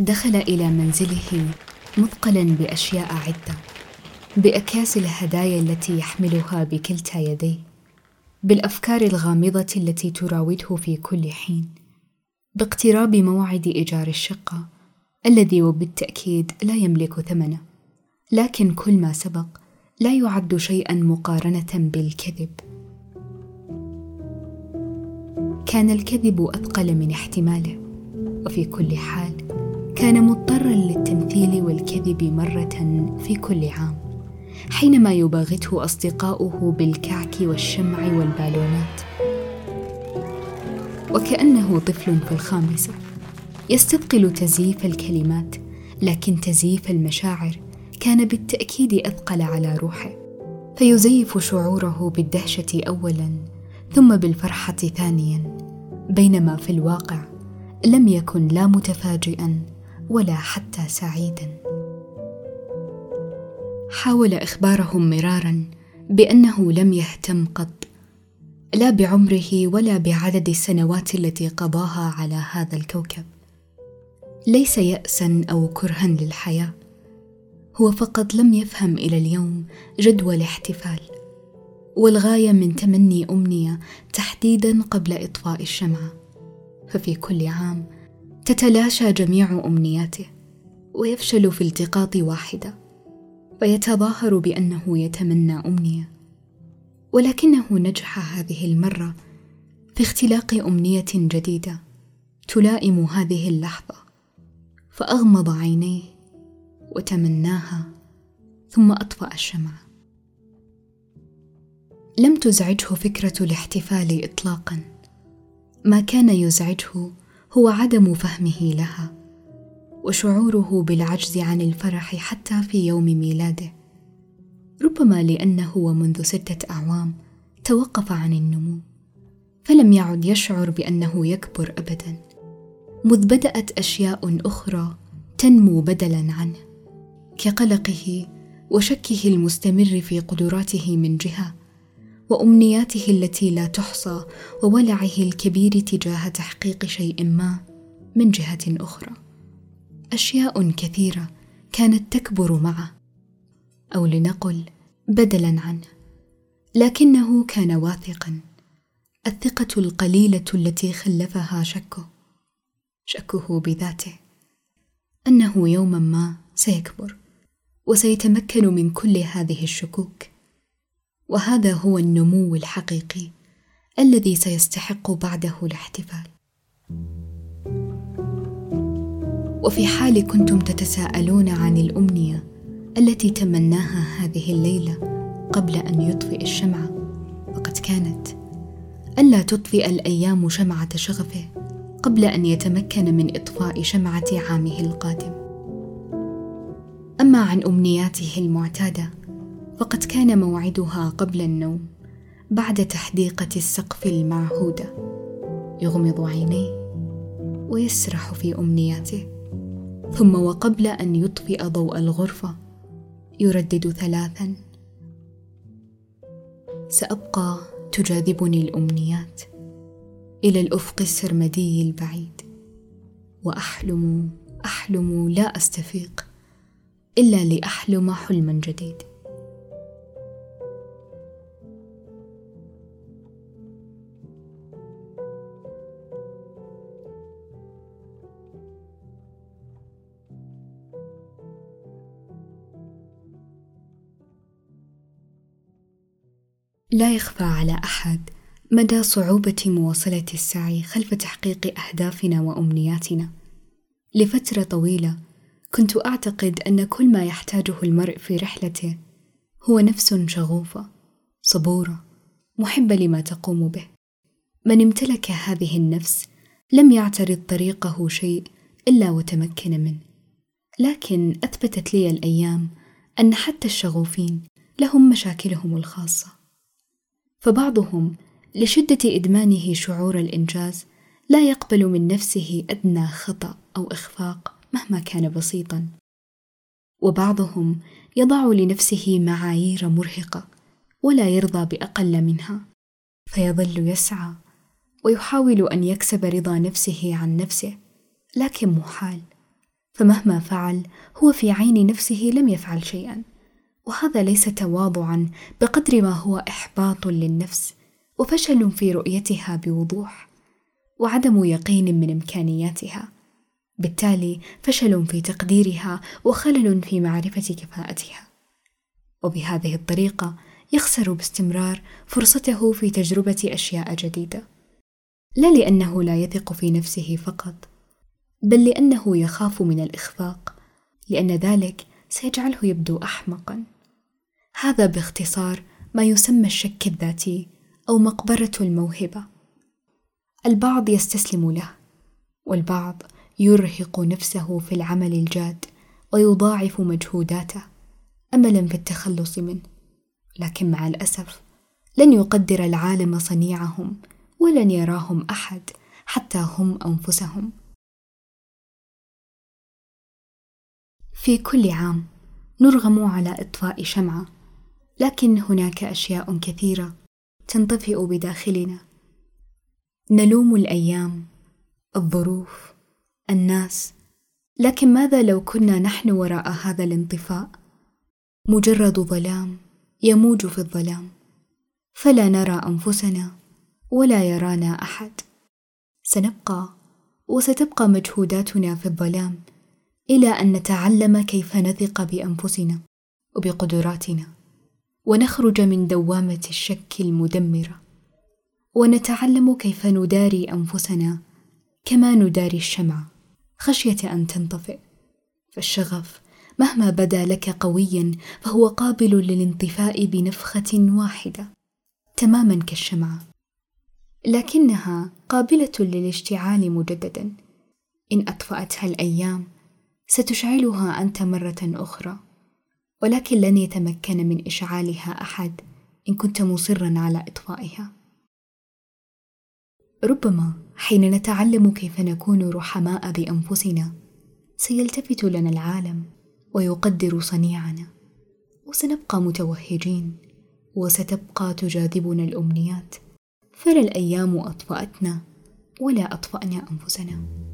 دخل إلى منزله مثقلا بأشياء عدة بأكياس الهدايا التي يحملها بكلتا يديه بالأفكار الغامضة التي تراوده في كل حين باقتراب موعد إيجار الشقة الذي وبالتأكيد لا يملك ثمنه لكن كل ما سبق لا يعد شيئا مقارنة بالكذب. كان الكذب أثقل من احتماله وفي كل حال كان مضطرا للتمثيل والكذب مرة في كل عام حينما يباغته أصدقاؤه بالكعك والشمع والبالونات. وكأنه طفل في الخامسة. يستثقل تزييف الكلمات لكن تزييف المشاعر كان بالتأكيد أثقل على روحه. فيزيف شعوره بالدهشة أولا ثم بالفرحة ثانيا بينما في الواقع لم يكن لا متفاجئا. ولا حتى سعيدا. حاول إخبارهم مرارا بأنه لم يهتم قط لا بعمره ولا بعدد السنوات التي قضاها على هذا الكوكب. ليس يأسا أو كرها للحياة هو فقط لم يفهم إلى اليوم جدوى الاحتفال والغاية من تمني أمنية تحديدا قبل إطفاء الشمعة. ففي كل عام تتلاشى جميع أمنياته ويفشل في التقاط واحدة فيتظاهر بأنه يتمنى أمنية. ولكنه نجح هذه المرة في اختلاق أمنية جديدة تلائم هذه اللحظة فأغمض عينيه وتمناها ثم أطفأ الشمعه لم تزعجه فكرة الاحتفال اطلاقا ما كان يزعجه هو عدم فهمه لها وشعوره بالعجز عن الفرح حتى في يوم ميلاده. ربما لأنه ومنذ ستة أعوام توقف عن النمو فلم يعد يشعر بأنه يكبر ابدا. مذ بدأت أشياء أخرى تنمو بدلا عنه كقلقه وشكه المستمر في قدراته من جهة. وأمنياته التي لا تحصى وولعه الكبير تجاه تحقيق شيء ما من جهة أخرى. أشياء كثيرة كانت تكبر معه أو لنقل بدلا عنه لكنه كان واثقا. الثقة القليلة التي خلفها شكه شكه بذاته أنه يوما ما سيكبر وسيتمكن من كل هذه الشكوك. وهذا هو النمو الحقيقي الذي سيستحق بعده الاحتفال. وفي حال كنتم تتساءلون عن الأمنية التي تمناها هذه الليلة قبل أن يطفئ الشمعه فقد كانت ألا تطفئ الأيام شمعة شغفه قبل أن يتمكن من إطفاء شمعة عامه القادم. أما عن أمنياته المعتادة فقد كان موعدها قبل النوم بعد تحديقة السقف المعهودة. يغمض عينيه ويسرح في أمنياته. ثم وقبل أن يطفئ ضوء الغرفة يردد ثلاثا سأبقى تجاذبني الأمنيات إلى الأفق السرمدي البعيد وأحلم أحلم لا أستفيق إلا لأحلم حلما جديد. لا يخفى على أحد مدى صعوبة مواصلة السعي خلف تحقيق أهدافنا وأمنياتنا. لفترة طويلة كنت أعتقد أن كل ما يحتاجه المرء في رحلته هو نفس شغوفة صبورة محبة لما تقوم به. من امتلك هذه النفس لم يعترض طريقه شيء إلا وتمكن منه. لكن أثبتت لي الأيام أن حتى الشغوفين لهم مشاكلهم الخاصة. فبعضهم لشدة إدمانه شعور الإنجاز لا يقبل من نفسه أدنى خطأ أو إخفاق مهما كان بسيطا. وبعضهم يضع لنفسه معايير مرهقة ولا يرضى بأقل منها فيظل يسعى ويحاول أن يكسب رضا نفسه عن نفسه لكن محال فمهما فعل هو في عين نفسه لم يفعل شيئا. وهذا ليس تواضعا بقدر ما هو إحباط للنفس وفشل في رؤيتها بوضوح وعدم يقين من إمكانياتها. بالتالي فشل في تقديرها وخلل في معرفة كفاءتها. وبهذه الطريقة يخسر باستمرار فرصته في تجربة أشياء جديدة. لا لأنه لا يثق في نفسه فقط بل لأنه يخاف من الإخفاق لأن ذلك سيجعله يبدو احمقا. هذا باختصار ما يسمى الشك الذاتي أو مقبرة الموهبة. البعض يستسلم له والبعض يرهق نفسه في العمل الجاد ويضاعف مجهوداته املا في التخلص منه. لكن مع الأسف لن يقدر العالم صنيعهم ولن يراهم أحد حتى هم أنفسهم. في كل عام نرغم على إطفاء شمعة لكن هناك أشياء كثيرة تنطفئ بداخلنا. نلوم الأيام الظروف الناس. لكن ماذا لو كنا نحن وراء هذا الانطفاء؟ مجرد ظلام يموج في الظلام. فلا نرى أنفسنا ولا يرانا أحد. سنبقى وستبقى مجهوداتنا في الظلام إلى أن نتعلم كيف نثق بأنفسنا وبقدراتنا. ونخرج من دوامة الشك المدمره ونتعلم كيف نداري أنفسنا كما نداري الشمعه خشية أن تنطفئ. فالشغف مهما بدا لك قويا فهو قابل للانطفاء بنفخة واحدة تماما كالشمعه لكنها قابلة للاشتعال مجددا. إن أطفأتها الأيام ستشعلها أنت مرة أخرى. ولكن لن يتمكن من إشعالها أحد إن كنت مصرا على إطفائها. ربما حين نتعلم كيف نكون رحماء بأنفسنا سيلتفت لنا العالم ويقدر صنيعنا وسنبقى متوهجين وستبقى تجاذبنا الأمنيات فلا الأيام أطفأتنا ولا أطفأنا أنفسنا.